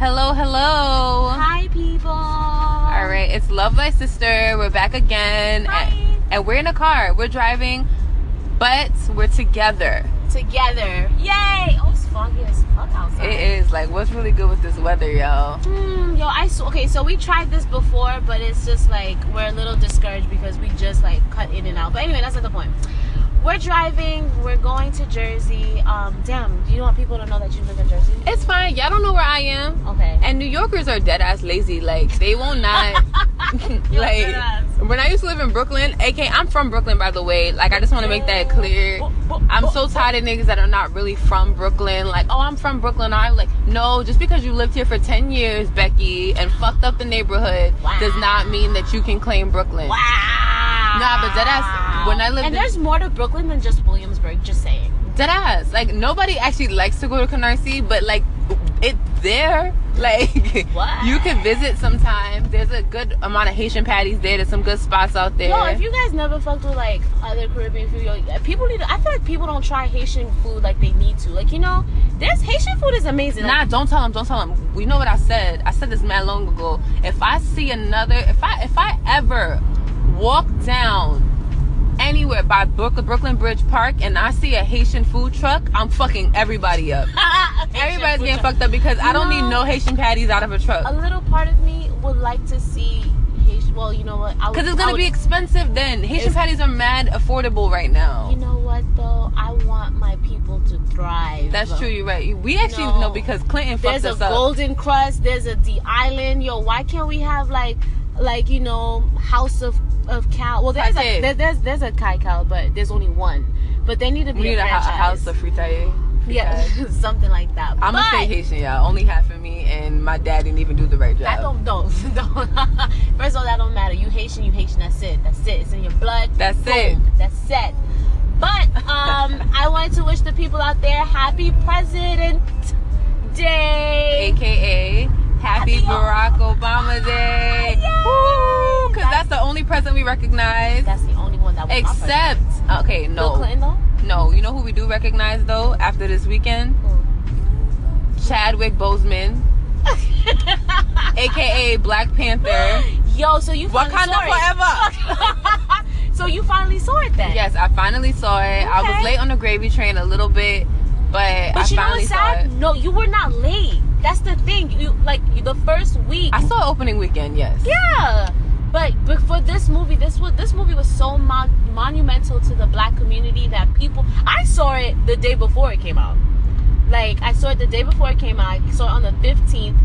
Hello, hello. Hi, people. All right, it's Love Thy Sister. We're back again. Hi. And, and we're in a car. We're driving, but we're together. Together. Yay. Oh, it's foggy as fuck outside. It is like, what's really good with this weather, y'all? Hmm, yo, I s- okay. So we tried this before, but it's just like we're a little discouraged because we just like cut in and out. But anyway, that's not the point. We're driving. We're going to Jersey. Um, damn. Do you want people to know that you live in Jersey? It's fine. Y'all don't know where I am. Okay. And New Yorkers are dead ass lazy. Like, they will not. Like, when I used to live in Brooklyn, aka, I'm from Brooklyn, by the way. Like, I just want to make that clear. I'm so tired of niggas that are not really from Brooklyn. Like, oh, I'm from Brooklyn. I'm like, no, just because you lived here for 10 years, Becky, and fucked up the neighborhood does not mean that you can claim Brooklyn. Wow. Nah, but deadass, when I lived and in- there's more to Brooklyn than just Williamsburg. Just saying. Dead ass. Like, nobody actually likes to go to Canarsie, but like, it's there. Like, What? you can visit sometime. There's a good amount of Haitian patties there. There's some good spots out there. Yo, if you guys never fucked with like other Caribbean food, people need. To, I feel like people don't try Haitian food like they need to. Like you know, there's Haitian food is amazing. Nah, Like, don't tell them. Don't tell them. We know what I said. I said this man long ago. If I see another, if I if I ever walk down anywhere by Brooklyn, Brooklyn Bridge Park and I see a Haitian food truck, I'm fucking everybody up. Everybody's getting fucked up because I don't No. need no Haitian patties out of a truck. A little part of me would like to see Haitian. Well, you know what? I Because it's gonna would- be expensive then. Haitian patties are mad affordable right now. You know what though? I want my people to thrive. That's true. You're right. We actually No. know because Clinton fucked us up. There's a. Golden Krust. There's a D Island. Yo, why can't we have like, like you know, House of of Cow? Well, there's a there, there's there's a Kai Cow, but there's only one. But they need to be we need a, a, a house of fritaille. yeah, something like that. I'm gonna But say Haitian, y'all. Only half of me, and my dad didn't even do the right job. That don't don't don't. First of all, that don't matter. You Haitian, you Haitian. That's it. That's it. It's in your blood. That's Boom. it. That's it. But um, I wanted to wish the people out there happy President Day. AKA Happy Barack Obama Day. Woo! Because that's the only president we recognize. That's the only one that was my Except, okay, president. Bill no. Clinton though. No, you know who we do recognize though after this weekend? Chadwick Boseman, aka Black Panther. Yo, so you finally Wakanda saw it. forever. so you finally saw it then. yes, I finally saw it. I was late on the gravy train a little bit, but, But I you know what's sad? No, you were not late. That's the thing. You like the first week. I saw opening weekend, yes. Yeah, but but for this movie, this was this movie was so mon- monumental to the black community that people. I saw it the day before it came out. Like I saw it the day before it came out. I saw it on the fifteenth,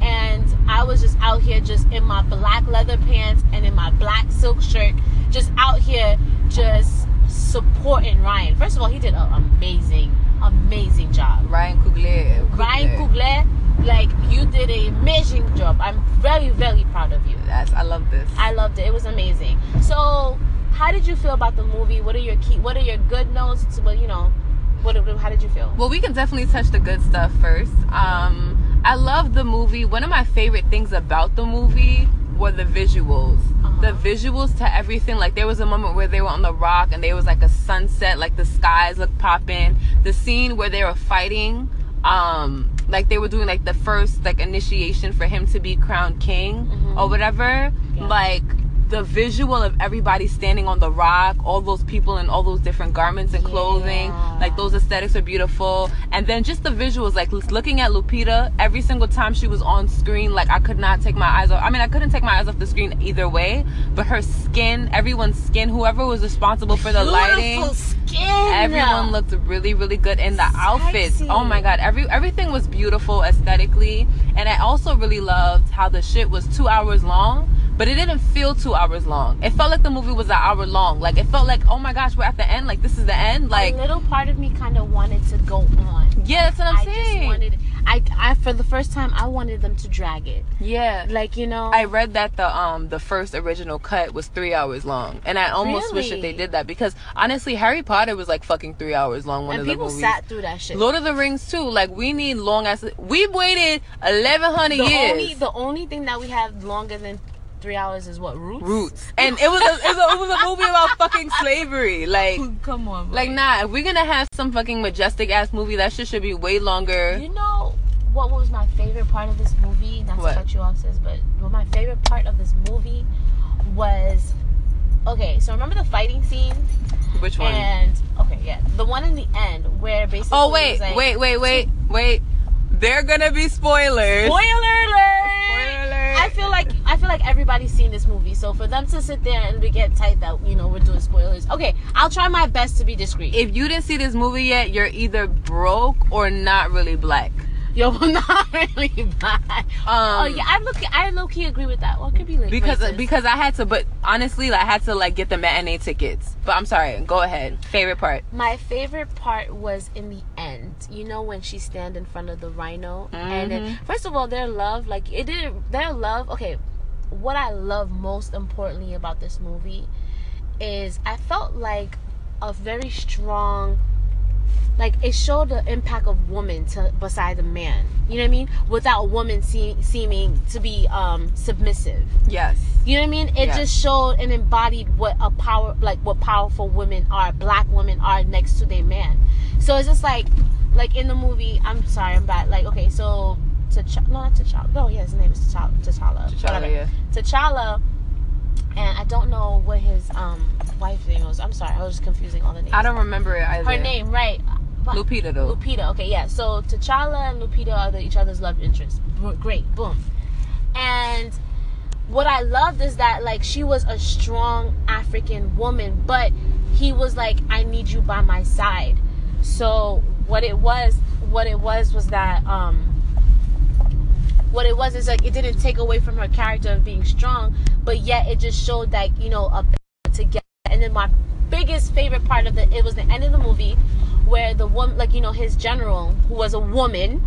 and I was just out here, just in my black leather pants and in my black silk shirt, just out here, just supporting Ryan. First of all, he did an amazing, amazing job. Ryan Coogler. Ryan Coogler, like you did an amazing job. I'm very, very proud of you. Yes, I love this. I loved it. It was amazing. So, how did you feel about the movie? What are your key? What are your good notes? Well, you know, what? How did you feel? Well, we can definitely touch the good stuff first. Um, I love the movie. One of my favorite things about the movie were the visuals. Uh-huh. The visuals to everything. Like there was a moment where they were on the rock and there was like a sunset, like the skies looked popping. The scene where they were fighting, um, like they were doing like the first like initiation for him to be crowned king Mhm. or whatever. Yeah. Like the visual of everybody standing on the rock, all those people in all those different garments and clothing, Yeah. like those aesthetics are beautiful. And then just the visuals, like looking at Lupita every single time she was on screen, like I could not take my eyes off. I mean, I couldn't take my eyes off the screen either way, but her skin, everyone's skin, whoever was responsible for the lighting. Skin. Everyone looked really, really good in the outfits. Oh my god, every everything was beautiful aesthetically, and I also really loved how the shit was two hours long, but it didn't feel two hours long. It felt like the movie was an hour long. Like it felt like, oh my gosh, we're at the end. Like this is the end. Like a little part of me kind of wanted to go on. yeah, that's what I'm I saying. just wanted. I, I for the first time I wanted them to drag it. yeah. Like you know. I read that the um the first original cut was three hours long, and I almost wish that they did that because honestly, Harry Potter was like fucking three hours long. One and of the people movies. sat through that shit. Lord of the Rings too. Like we need long ass. We waited eleven hundred the years. only the only thing that we have longer than three hours is what roots. Roots, and it was a, it was a, it was a movie about fucking slavery. Like, Come on, bro. like nah. If we're gonna have some fucking majestic ass movie, that shit should be way longer. You know, what was my favorite part of this movie? Not What? to cut you off, sis, but what my favorite part of this movie was okay. So remember the fighting scene, Which one? and okay, yeah, the one in the end where basically oh it wait, like- wait, wait, wait, wait. They're gonna be spoilers. Spoiler alert! I feel like I feel like everybody's seen this movie, so for them to sit there and we get tight that you know we're doing spoilers. Okay, I'll try my best to be discreet. if you didn't see this movie yet, you're either broke or not really black. Yo, not really bad. Um, oh yeah, I look, I low key agree with that. Well, it could be like because racist. because I had to, but honestly, like, I had to like get the matinee tickets. But I'm sorry. Go ahead. Favorite part. My favorite part was in the end. You know when she stand in front of the rhino, and then Mm-hmm. first of all, their love, like it didn't. Their love. Okay, what I love most importantly about this movie is I felt like a very strong. Like it showed the impact of woman to beside the man. You know what I mean? Without a woman see, seeming to be um submissive. Yes. You know what I mean? It Yeah. just showed and embodied what a power, like what powerful women are, black women are next to their man. So it's just like, like in the movie. I'm sorry, I'm bad. Like okay, so T'Challa, no, not T'Challa. No, yeah, his name is T'Challa. T'Challa. T'Challa, yeah. T'Challa, and I don't know what his um wife's name was. I'm sorry, I was just confusing all the names. I don't remember it either. Her name, right? Lupita though. Lupita. Okay, yeah. So T'Challa and Lupita are the, each other's love interests. Great, boom. And what I loved is that like she was a strong African woman, but he was like, I need you by my side. So what it was, what it was was that um what it was is like it didn't take away from her character of being strong, but yet it just showed that you know a together. And then my biggest favorite part of the it was the end of the movie where the woman, like you know, his general who was a woman,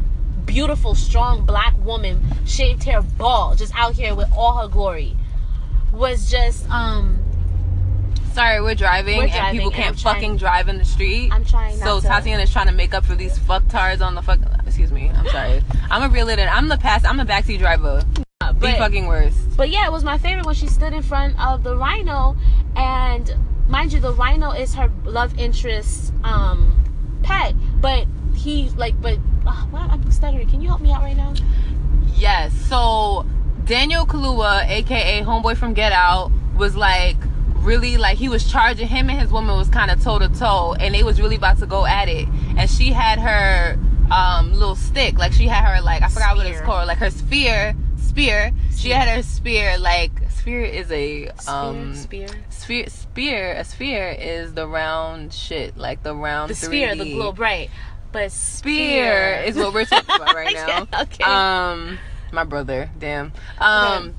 beautiful, strong black woman, shaved hair, bald, just out here with all her glory, was just um. Sorry, we're driving, We're and driving, people and can't I'm trying- fucking drive in the street. I'm trying not So to- Tatiana's trying to make up for these fucktards on the fuck. Excuse me. I'm sorry. I'm a reel it. I'm the past. I'm the backseat driver. The But- fucking worst. But yeah, it was my favorite when she stood in front of the rhino, and mind you, the rhino is her love interest um, pet. But he like, but uh, what? I'm stuttering. Can you help me out right now? Yes. So Daniel Kaluuya, aka Homeboy from Get Out, was like really like he was charging him and his woman was kind of toe to toe, and they was really about to go at it. And she had her um little stick, like she had her like I forgot what it's called, like her spear. Spear. She had her spear. Like spear is a Spear, um spear. sphere. Spear. A sphere is the round shit, like the round. The sphere, the 3D. globe, right? But Spear is what we're talking about right now. Yeah, okay. Um, my brother. Damn. Um. Okay.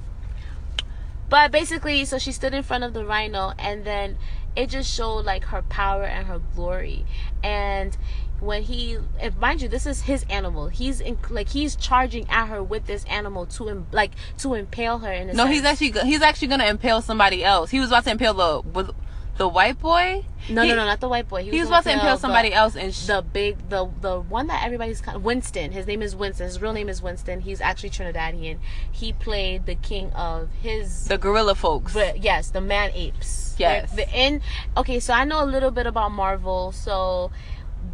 But basically, so she stood in front of the rhino, and then it just showed like her power and her glory. And when he, and mind you, this is his animal. He's in, like he's charging at her with this animal to im- like to impale her. In No, sense. he's actually he's actually gonna impale somebody else. He was about to impale the the white boy. no, he, no, no, not the white boy. He was about to impale somebody the, else, and sh- The big, the the one that everybody's kind Winston. His name is Winston. His real name is Winston. He's actually Trinidadian. He played the king of his the gorilla folks. But yes, the man apes. Yes. The, the in okay, so I know a little bit about Marvel. So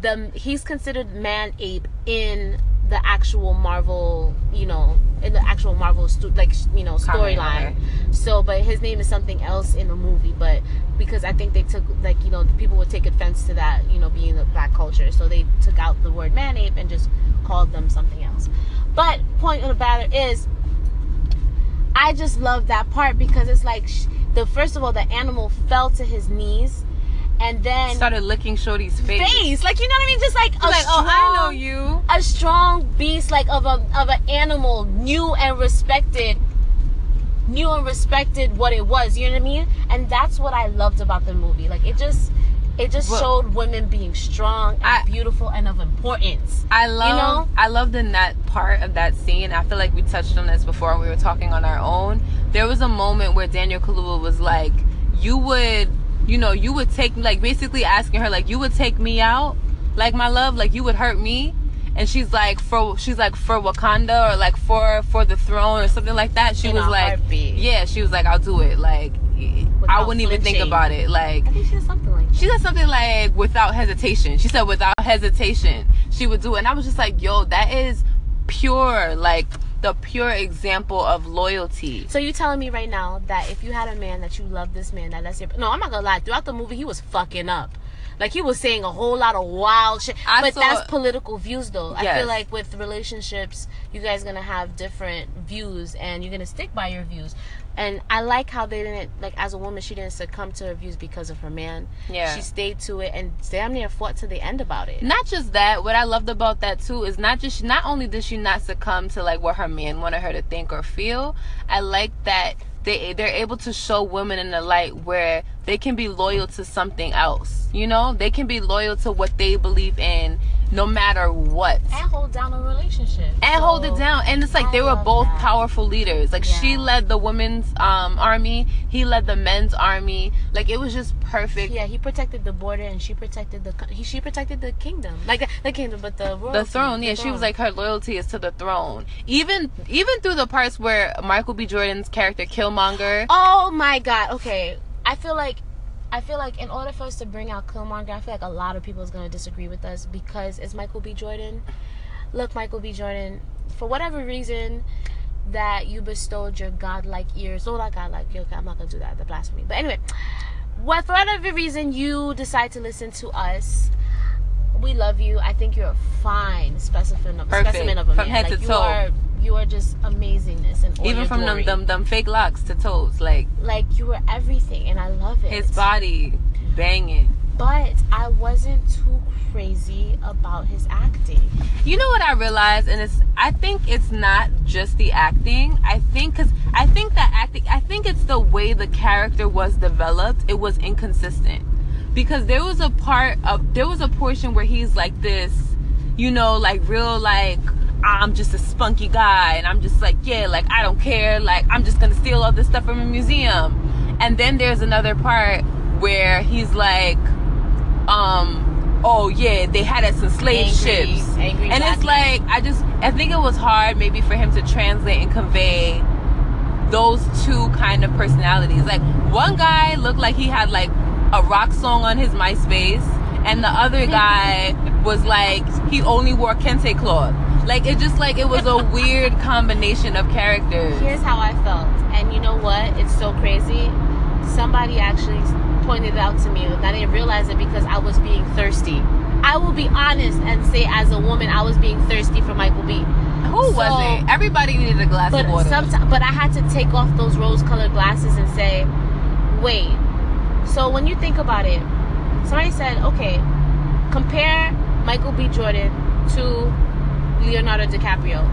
the he's considered man ape in the actual Marvel, you know, in the actual Marvel stu- like you know storyline. So, but his name is something else in the movie. But because I think they took like you know people would take offense to that, you know, being the black culture, so they took out the word man ape and just called them something else. But point of the matter is, I just love that part because it's like sh- the first of all, the animal fell to his knees, and then started licking Shorty's face. face, like you know what I mean, just like a Like, strong, oh, I know you. a strong beast, like of a of an animal, knew and respected, knew and respected what it was. You know what I mean? And that's what I loved about the movie. Like it just. It just Well- showed women being strong and I- beautiful and of importance. I love know? I loved in that part of that scene. I feel like we touched on this before when we were talking on our own. There was a moment where Daniel Kaluuya was like, "You would, you know, you would take like basically asking her like, you would take me out, like my love, like you would hurt me." And she's like for she's like for Wakanda or like for for the throne or something like that. She In was like, heartbeat. yeah, she was like, I'll do it. Like I wouldn't even think about it. Like I think she said something like that. she said something like without hesitation. She said without hesitation she would do it. And I was just like, yo, that is pure like the pure example of loyalty. So you telling me right now that if you had a man that you love this man that that's your no, I'm not gonna lie. Throughout the movie, he was fucking up. Like he was saying a whole lot of wild shit. I but saw- that's political views though. I feel like with relationships, you guys gonna have different views and you're gonna stick by your views. And I like how they didn't like as a woman she didn't succumb to her views because of her man. Yeah. She stayed to it and damn near fought to the end about it. Not just that, what I loved about that too is not just not only did she not succumb to like what her man wanted her to think or feel, I like that they they're able to show women in the light where they can be loyal to something else. You know, they can be loyal to what they believe in no matter what. And hold down a relationship. and hold it down. And it's like I they were both that. powerful leaders. Like she led the women's um army, he led the men's army. Like it was just perfect. Yeah, he protected the border and she protected the he, she protected the kingdom. Like the, the kingdom, but the royalty, The throne, yeah, she was like her loyalty is to the throne. Even even through the parts where Michael B. Jordan's character Killmonger, Oh my god. Okay. I feel like I feel like in order for us to bring out Killmonger, I feel like a lot of people is going to disagree with us because it's Michael B. Jordan. Look, Michael B. Jordan, for whatever reason that you bestowed your godlike ears, oh not godlike, okay, I'm not to do that, the blasphemy. But anyway, what for whatever reason you decide to listen to us, we love you. I think you're a fine specimen of, Perfect. specimen of a From man. head like, to you toe. Are, you are just amazingness and even from them, them them fake locks to toes, like like you were everything and I love it. his body banging. But I wasn't too crazy about his acting. You know what I realized, and it's I think it's not just the acting. I think because I think that acting, I think it's the way the character was developed. It was inconsistent because there was a part of there was a portion where he's like this, you know, like real like I'm just a spunky guy, and I'm just like yeah, like I don't care, like I'm just gonna steal all this stuff from a museum. And then there's another part where he's like, um, oh yeah, they had us in slave Angry- ships angry and it's like I just I think it was hard maybe for him to translate and convey those two kind of personalities. Like one guy looked like he had like a rock song on his MySpace, and the other guy was like he only wore kente cloth. Like it just like it was a weird combination of characters. Here's how I felt. And you know what? It's so crazy. Somebody actually pointed it out to me and I didn't realize it because I was being thirsty. I will be honest and say as a woman I was being thirsty for Michael B. Who So- was it? Everybody needed a glass But of water. sometimes, but I had to take off those rose-colored glasses and say, "Wait." So when you think about it, somebody said, "Okay, compare Michael B. Jordan to Leonardo DiCaprio."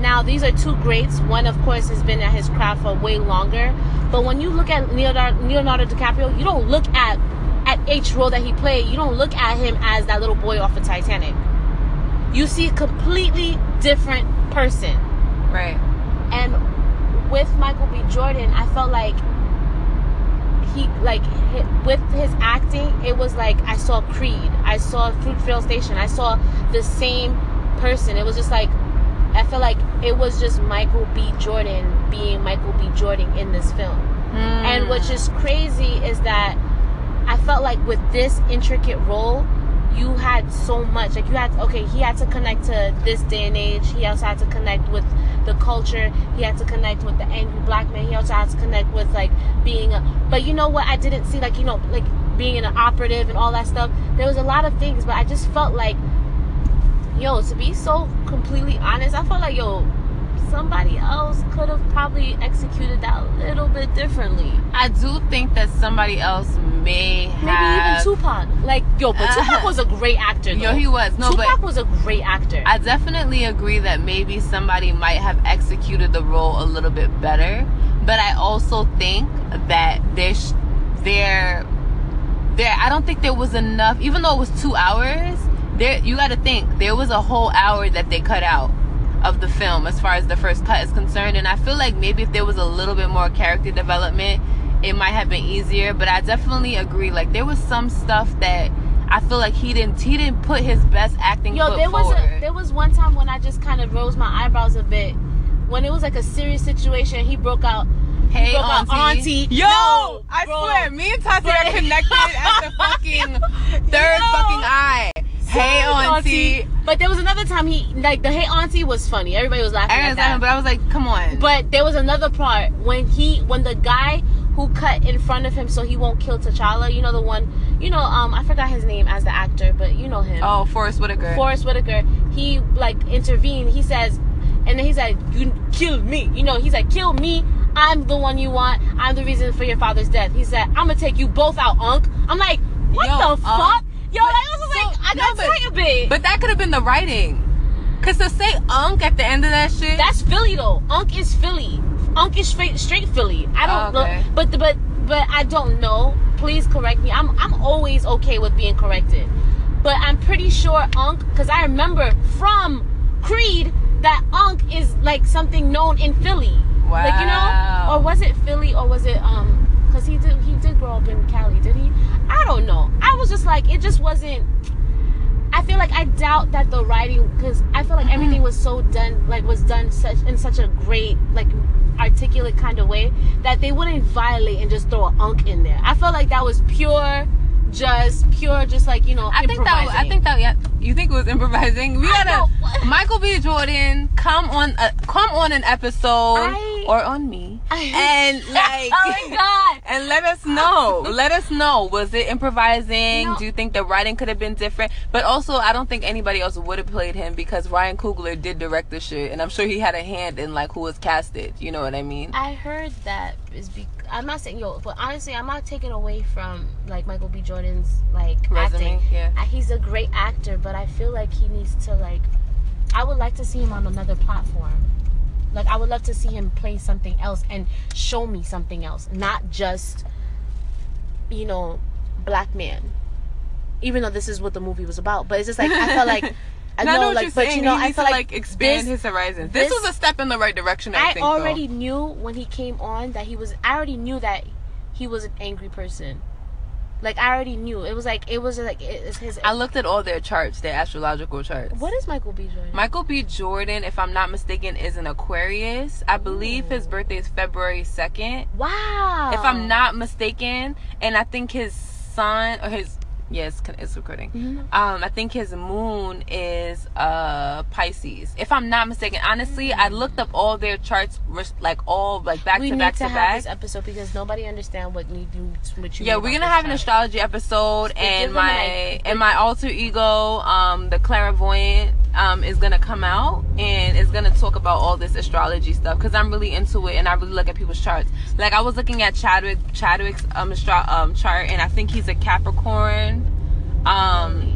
Now these are two greats. One, of course, has been at his craft for way longer. But when you look at Leonardo, Leonardo DiCaprio, you don't look at at each role that he played. You don't look at him as that little boy off of Titanic. You see a completely different person. right. And with Michael B. Jordan, I felt like he like with his acting, it was like I saw Creed, I saw Fruitvale Station, I saw the same person. It was just like I felt like it was just Michael B. Jordan being Michael B. Jordan in this film. And hmm. which is crazy is that I felt like with this intricate role, you had so much. Like you had okay, he had to connect to this day and age. He also had to connect with the culture. He had to connect with the angry black man. He also had to connect with like being a. But you know what? I didn't see like you know like being an operative and all that stuff. There was a lot of things, but I just felt like, yo, to be so completely honest, I felt like yo, somebody else could have probably executed that a little bit differently. I do think that somebody else may Maybe have. even Tupac. Like, yo, but Tupac Uh-huh. was a great actor. Though. Yo, he was. No, Tupac was a great actor. I definitely agree that maybe somebody might have executed the role a little bit better, but I also think that there's there there I don't think there was enough even though it was 2 hours, there you got to think there was a whole hour that they cut out of the film as far as the first cut is concerned and I feel like maybe if there was a little bit more character development, it might have been easier, but I definitely agree like there was some stuff that I feel like he didn't he didn't put his best acting Yo, foot there was a there was one time when I just kind of rose my eyebrows a bit when it was like a serious situation. He broke out. he Hey, broke out, auntie. auntie. Yo, No, I bro. swear, me and Tati are connected at the fucking third Yo. fucking eye. Hey, auntie. auntie. But there was another time he like the hey auntie was funny. Everybody was laughing. I at understand, that. but I was like, come on. But there was another part when he when the guy who cut in front of him so he won't kill T'Challa, you know the one, you know, um, I forgot his name as the actor, but you know him. oh, Forrest Whitaker. Forrest Whitaker. He like intervened. He says, and then he said, "You killed me." You know, he's like, "Kill me. I'm the one you want. I'm the reason for your father's death." He said, "I'm gonna take you both out, Unc." I'm like, "What Yo, the Unc? fuck?" Yo, But- that was like, so- I no, got but- tight a bit. But that could have been the writing. Cause to say unk at the end of that shit. That's Philly though. Unc is Philly. Unc is straight straight Philly. I don't Oh, okay. know, but but but I don't know. Please correct me. I'm I'm always okay with being corrected, but I'm pretty sure Unc because I remember from Creed that Unc is like something known in Philly. Like you know, or was it Philly or was it um? Because he did he did grow up in Cali, did he? I don't know. I was just like it just wasn't. I feel like I doubt that the writing because I feel like everything was so done like was done such in such a great like articulate kind of way that they wouldn't violate and just throw an unk in there. I felt like that was pure, just pure, just like you know. I think that. I think that. Yeah. You think it was improvising? We gotta. Michael B. Jordan, come on, uh, come on an episode I- or on me, and like. oh my god. And let us know. Let us know. Was it improvising? No. Do you think the writing could have been different? But also, I don't think anybody else would have played him because Ryan Coogler did direct the shit, and I'm sure he had a hand in like who was casted. You know what I mean? I heard that is be. I'm not saying yo, but honestly, I'm not taking away from like Michael B. Jordan's like Resume, acting. yeah. He's a great actor, but I feel like he needs to like. I would like to see him on another platform. Like I would love to see him play something else and show me something else, not just, you know, black man. Even though this is what the movie was about, but it's just like I felt like. I know know, like, but saying. you know, he I feel to like like expand this- his horizons. This, this- was a step in the right direction. I, I think. though. already knew when he came on that he was. I already knew that he was an angry person. Like I already knew. It was like it was like it- it's his. I looked at all their charts, their astrological charts. what is Michael B. Jordan? Michael B. Jordan, if I'm not mistaken, is an Aquarius. I believe his birthday is February 2nd. wow. If I'm not mistaken, and I think his son or his yes, it's recording. Mhm. Um, I think his moon is uh Pisces. If I'm not mistaken, honestly, I looked up all their charts, like all like back we to need back to, to have this episode because nobody understand what need you what you. Yeah, we're gonna have an astrology episode, give and my an- and my alter ego, um, the clairvoyant, um, is gonna come out and is gonna talk about all this astrology stuff because I'm really into it and I really look at people's charts. Like I was looking at Chadwick Chadwick's um, astro- um chart, and I think he's a Capricorn. Um,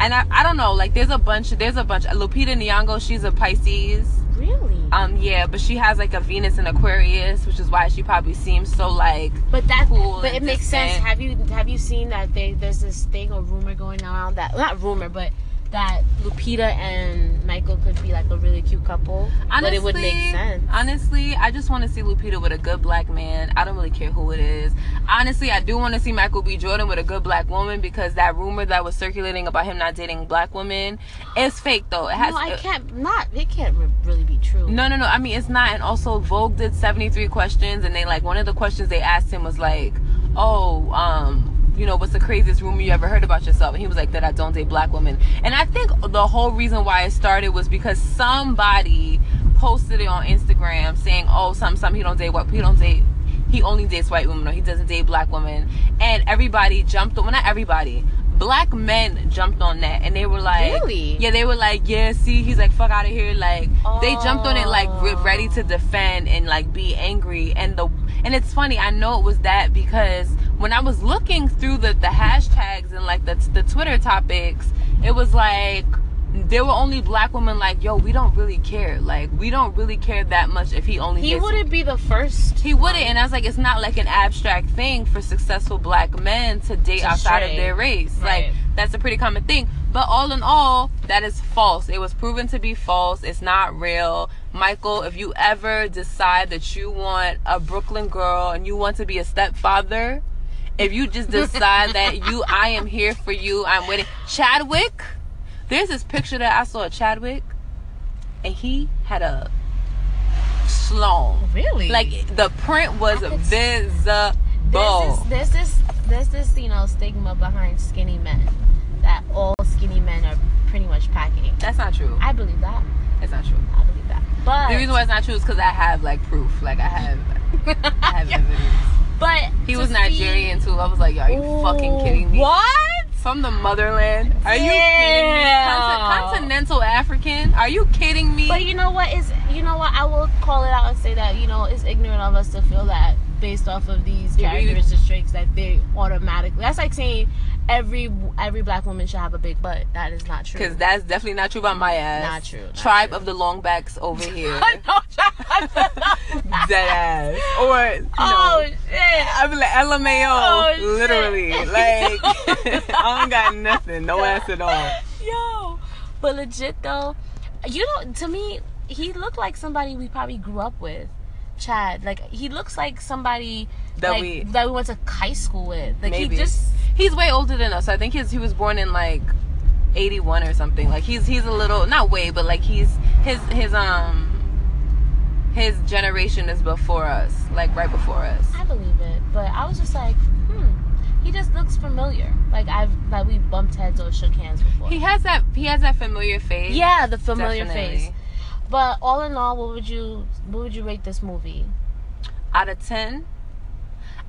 and I, I don't know, like there's a bunch, there's a bunch. Lupita Nyong'o, she's a Pisces. Really? Um, yeah, but she has like a Venus in Aquarius, which is why she probably seems so like But that, cool but it makes sense. Have you have you seen that they, there's this thing or rumor going around that not rumor, but that Lupita and Michael could be like a really cute couple. but it would make sense. Honestly, I just want to see Lupita with a good black man. I don't really care who it is. Honestly, I do want to see Michael B. Jordan with a good black woman because that rumor that was circulating about him not dating black women is fake though. It has no, I can't. Not. It can't re- really be true. no, no, no. I mean, it's not. And also, Vogue did 73 questions, and they like one of the questions they asked him was like, "Oh, um, you know, what's the craziest rumor you ever heard about yourself?" And he was like, "That I don't date black women." And I think the whole reason why it started was because somebody posted it on Instagram saying, "Oh, some, some he don't date what he don't date." He only dates white women, or he doesn't date black women, and everybody jumped on. Well, not everybody. Black men jumped on that, and they were like, Really? Yeah, they were like, "Yeah, see, he's like, fuck out of here." Like, they jumped on it like re- Oh. ready to defend and like be angry and the and it's funny i know it was that because when i was looking through the the hashtags and like the the twitter topics it was like there were only black women like yo we don't really care. Like we don't really care that much if he only He wouldn't be the first. he wouldn't and i was like it's not like an abstract thing for successful black men to date To outside of their race. Like that's a pretty common thing. But all in all that is false. It was proven to be false. It's not real. Michael if you ever decide that you want a brooklyn girl and you want to be a stepfather if you just decide that you, I am here for you, I'm waiting. Chadwick, there's this picture that I saw of Chadwick, and he had a Sloan. Really? Like the print was visible. This is, this is this is you know stigma behind skinny men that all skinny men are pretty much packing. That's not true. I believe that. That's not true. I believe that. But the reason why it's not true is because I have like proof. Like I have, I have evidence. But He was see- Nigerian too. I was like, are you fucking kidding me? What? From the motherland? Are you kidding me? Conti- continental African? Are you kidding me? But you know what is you know what I will call it out and say that you know it's ignorant of us to feel that based off of these characteristics traits that they automatically. That's like saying every every black woman should have a big butt. That is not true. Because that's definitely not true about my ass. Not true, not Tribe true. of the long backs over here. no, Dead ass. Or, oh shit. I be like LMAO, Oh, shit. literally. Like, I don't got nothing, no ass at all. Yo, but legit though, you know, to me, he looked like somebody we probably grew up with. Chad, like he looks like somebody That like, we- that we went to high school with. Like Maybe. he just He's way older than us. I think he's, he was born in like 81 or something. Like he's he's a little not way, but like he's his his um his generation is before us, like right before us. I believe it, but I was just like, hmm, he just looks familiar. Like I've like we bumped heads or shook hands before. He has that he has that familiar face. yeah, the familiar Definitely. face. But all in all, what would you what would you rate this movie? Out of 10,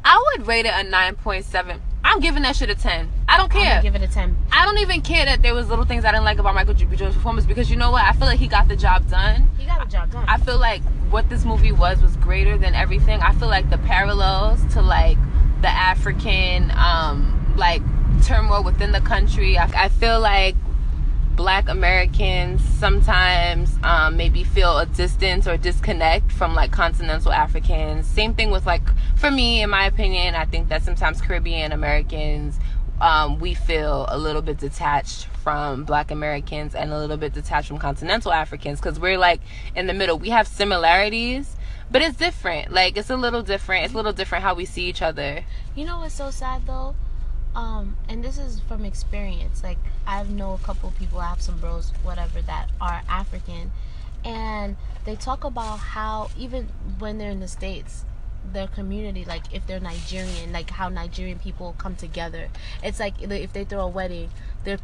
I would rate it a 9.7. I'm giving that shit a 10. I don't I'm care. give it a ten. I don't even care that there was little things I didn't like about Michael B. Jordan's performance because you know what? I feel like he got the job done. He got the job done. I feel like what this movie was was greater than everything. I feel like the parallels to like the African um like turmoil within the country. I, I feel like black Americans sometimes um, maybe feel a distance or disconnect from like continental Africans. Same thing with like for me, in my opinion, I think that sometimes Caribbean Americans um, we feel a little bit detached from black Americans and a little bit detached from continental Africans because we're like in the middle. We have similarities, but it's different. Like it's a little different. It's a little different how we see each other. You know what's so sad though? Um, and this is from experience. Like I know a couple people, I have some bros, whatever, that are African, and they talk about how even when they're in the states, their community, like if they're Nigerian, like how Nigerian people come together. It's like if they throw a wedding, they're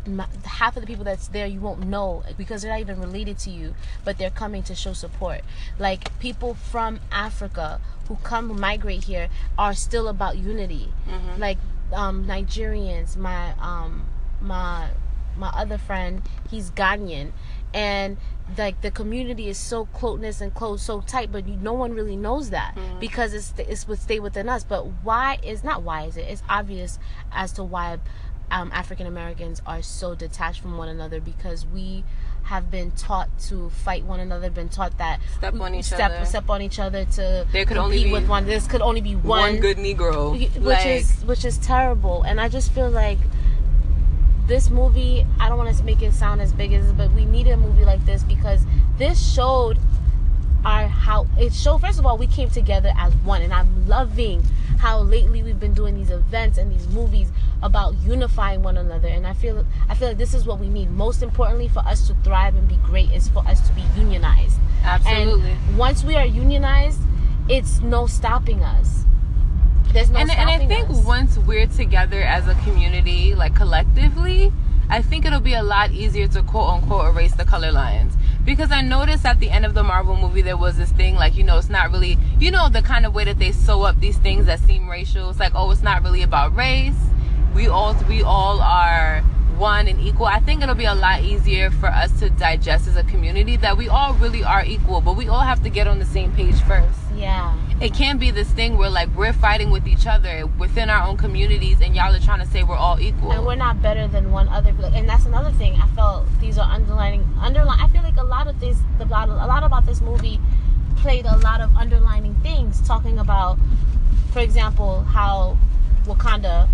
half of the people that's there you won't know because they're not even related to you, but they're coming to show support. Like people from Africa who come migrate here are still about unity. Like um, Nigerians, my um, my my other friend, he's Ghanaian, and like the community is so closeness and close, so tight, but you, no one really knows that because it's it's would stay within us. But why is not why is it? It's obvious as to why um, African Americans are so detached from one another because we have been taught to fight one another, been taught that Step on each step, other. step on each other to There could compete only be with one. This could only be one, One, good Negro, which like, is which is terrible and i just feel like this movie i don't want to make it sound as big as but we need a movie like this because this showed our how it showed first of all we came together as one and i'm loving how lately we've been doing these events and these movies about unifying one another and i feel i feel like this is what we need most importantly for us to thrive and be great is for us to be unionized absolutely. and once we are unionized it's no stopping us there's no and, and I think us. once we're together as a community, like collectively, I think it'll be a lot easier to quote unquote erase the color lines. Because I noticed at the end of the Marvel movie, there was this thing like, you know, it's not really, you know, the kind of way that they sew up these things that seem racial. It's like, oh, it's not really about race. We all, we all are one and equal. I think it'll be a lot easier for us to digest as a community that we all really are equal, but we all have to get on the same page first yeah it can't be this thing where like we're fighting with each other within our own communities and y'all are trying to say we're all equal. And we're not better than one other and that's another thing i felt these are underlining underline i feel like a lot of things the lot a lot about this movie played a lot of underlining things talking about for example how wakanda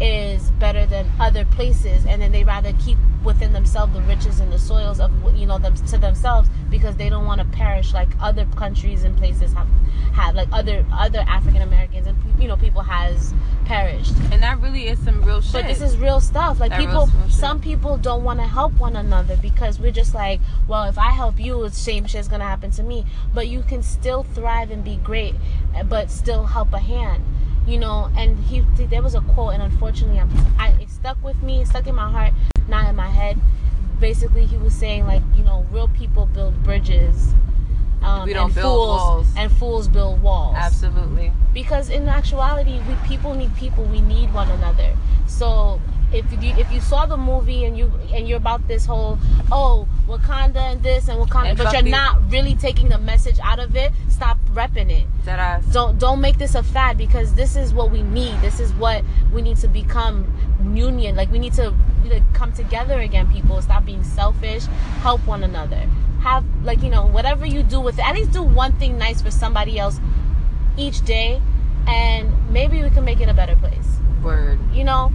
is better than other places and then they rather keep within themselves the riches and the soils of you know them to themselves because they don't want to perish like other countries and places have have like other other african americans and you know people has perished and that really is some real shit but this is real stuff. Like That people, some people don't want to help one another because we're just like, well, if I help you, the same shit's gonna happen to me. But you can still thrive and be great, but still help a hand. You know, and he there was a quote, and unfortunately, I'm, I it stuck with me, stuck in my heart, not in my head. Basically, he was saying like, you know, real people build bridges Um, We don't and build fools, walls. And fools build walls. Absolutely. Because in actuality, we people need people. We need one another. So if you if you saw the movie and you and you're about this whole oh Wakanda and this and Wakanda, And but you're not really taking the message out of it, stop repping it. That ass. don't don't make this a fad because this is what we need. This is what we need to become union. Like we need to like, come together again people. Stop being selfish. Help one another. Have like you know whatever you do with it. At least do one thing nice for somebody else each day and maybe we can make it a better place. Word. you know?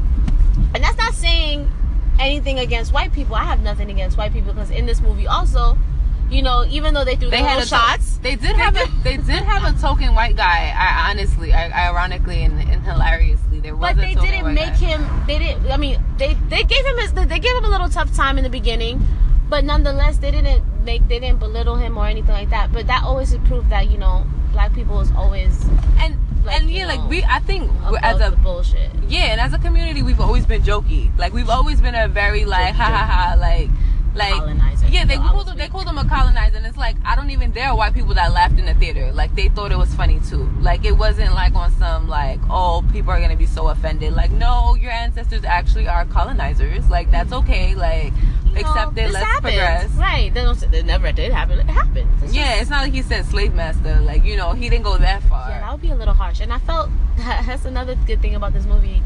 And that's not saying anything against white people i have nothing against white people because in this movie also you know even though they threw They had to- shots they did have a they did have a token white guy. I honestly, I, ironically and, and hilariously, there was. But they didn't make guy. him. They didn't. I mean, they they gave him his. They gave him a little tough time in the beginning, but nonetheless, they didn't make. They didn't belittle him or anything like that. But that always proved that you know, black people is always And like, and you yeah, know, like we, I think as a bullshit. yeah, and as a community, we've always been jokey. Like we've always been a very like ha ha ha like like Colonizer. yeah. They No, I called them they called them a colonizer, and it's like I don't even there are white people that laughed in the theater. Like they thought it was funny too. Like it wasn't like on some like oh people are gonna be so offended. Like no, your ancestors actually are colonizers. Like that's mm-hmm. okay. Like You know, accept it. Let's happens. progress. Right. They don't. say- It never did happen. It happened. It's just- Yeah, it's not like he said slave master. Like you know, he didn't go that far. Yeah, that would be a little harsh. And I felt that's another good thing about this movie.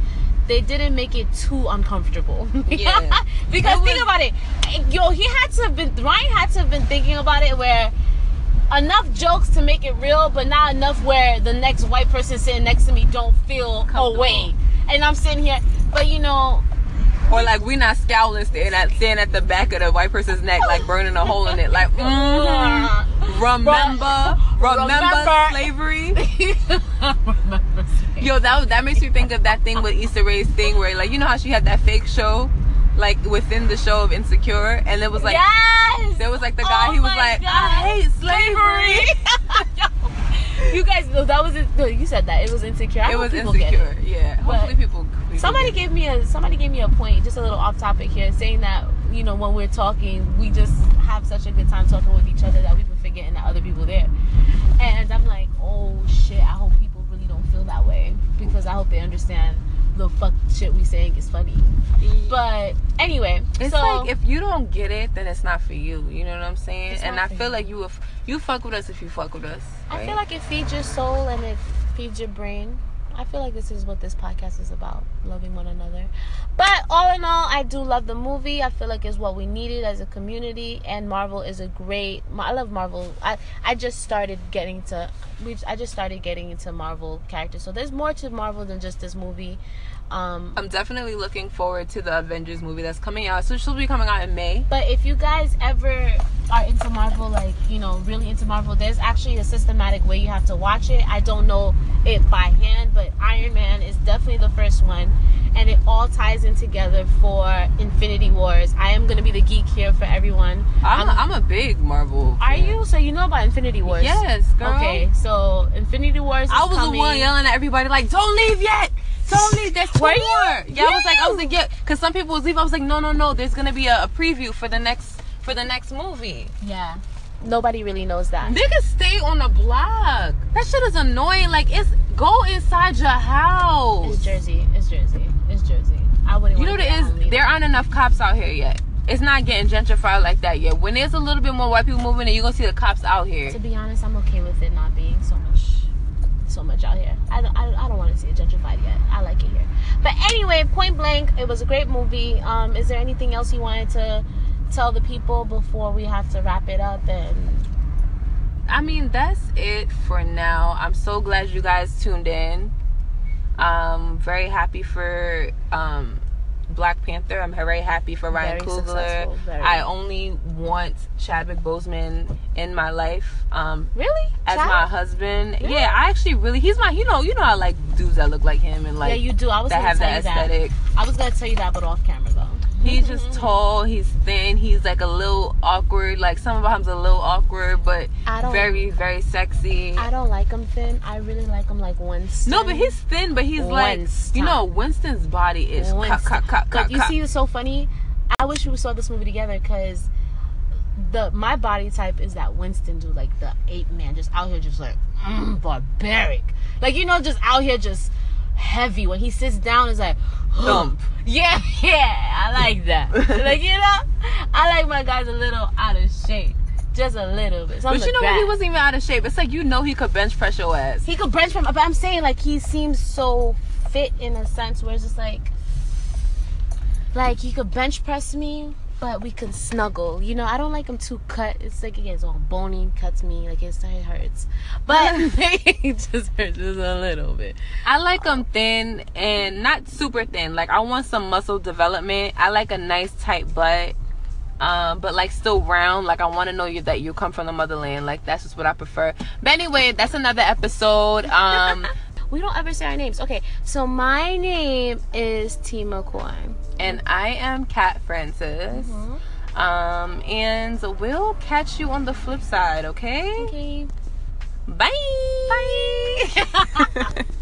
They didn't make it too uncomfortable. Yeah. because It think about it. Yo, he had to have been Ryan had to have been thinking about it where enough jokes to make it real, but not enough where the next white person sitting next to me don't feel Comfortable. away. And I'm sitting here, but you know, Or like we not scowling, staring at staring at the back of the white person's neck, like burning a hole in it. Like, mm, remember, remember, Remember. slavery. Yo, that that makes me think of that thing with Issa Rae's thing, where like you know how she had that fake show, like within the show of Insecure, and it was like yes. there was like the guy, Oh he was like, God. I hate slavery. you guys, no, that was it. No, you said that it was insecure. I It was people get it. insecure. Yeah, hopefully people. people Somebody get it. gave me a somebody gave me a point, just a little off topic here, saying that you know when we're talking, we just have such a good time talking with each other that we've shit we saying is funny. But anyway, It's so like if you don't get it, then it's not for you. You know what I'm saying? And I feel you. like you if you fuck with us if you fuck with us. I feel like it feeds your soul and it feeds your brain. I feel like this is what this podcast is about loving one another. But all in all, I do love the movie. I feel like it's what we needed as a community, and Marvel is a great. I love Marvel. I I just started getting to. We I just started getting into Marvel characters. So there's more to Marvel than just this movie. Um, I'm definitely looking forward to the Avengers movie that's coming out. So she'll be coming out in May. But if you guys ever are into Marvel, like, you know, really into Marvel, there's actually a systematic way you have to watch it. I don't know it by hand, but Iron Man is definitely the first one. And it all ties in together for Infinity Wars. I am going to be the geek here for everyone. I'm, a, I'm- I'm a big Marvel. Are you? So you know about Infinity Wars? Yes, girl. Okay, so Infinity Wars is I was coming. the one yelling at everybody like, "Don't leave yet! Don't leave! There's two Were you? more." Yeah, I was like, I was like, yeah, because some people was leaving. I was like, no, no, no. There's gonna be a, a preview for the next for the next movie. Yeah. Nobody really knows that. Niggas stay on the block. That shit is annoying. Like, it's go inside your house. It's Jersey. It's Jersey. It's Jersey. I wouldn't You know want what it is? There aren't enough cops out here yet. It's not getting gentrified like that yet. When there's a little bit more white people moving, then you're gonna see the cops out here. To be honest, I'm okay with it not being so much, so much out here. I don't, I, I don't want to see it gentrified yet. I like it here. But anyway, Point Blank, it was a great movie. Um, is there anything else you wanted to tell the people before we have to wrap it up? And I mean, that's it for now. I'm so glad you guys tuned in. Um, very happy for um, Black Panther. I'm very happy for Ryan Very Coogler. very. I only want Chadwick Boseman in my life um, really, as Chad? my husband. Yeah. Yeah, I actually really he's my you know you know I like dudes that look like him and like yeah, you do. I was that gonna have tell that you that. I was gonna tell you that, but off camera though. He's just tall. He's thin. He's like a little awkward. Like some of him's a little awkward, but I don't- very very sexy. I don't like him thin. I really like him like Winston. No, but he's thin, but he's like you know Winston's body is cut Winston. cut cut But cut. you see, it's so funny. I wish we saw this movie together because the my body type is that Winston dude, like the ape man, just out here, just like mm, barbaric, like you know, just out here, just heavy. When he sits down, it's like Thump. Yeah, yeah, I like that. like you know, I like my guys a little out of shape, just a little bit. So But you know what? He wasn't even out of shape. It's like you know he could bench press your ass. He could bench from, but I'm saying like he seems so fit in a sense where it's just like, like he could bench press me, but we can snuggle. You know, I don't like him too cut. It's like it gets all bony, cuts me, like it's, it hurts. But it just hurts just a little bit. I like them thin and not super thin. Like I want some muscle development. I like a nice tight butt. Um, but like still round. Like I want to know you that you come from the motherland. Like that's just what I prefer. But anyway, that's another episode. Um, we don't ever say our names. Okay, so my name is T McCoy. and I am Kat Francis. Mm-hmm. Um, and we'll catch you on the flip side. Okay. Okay. Bye. Bye.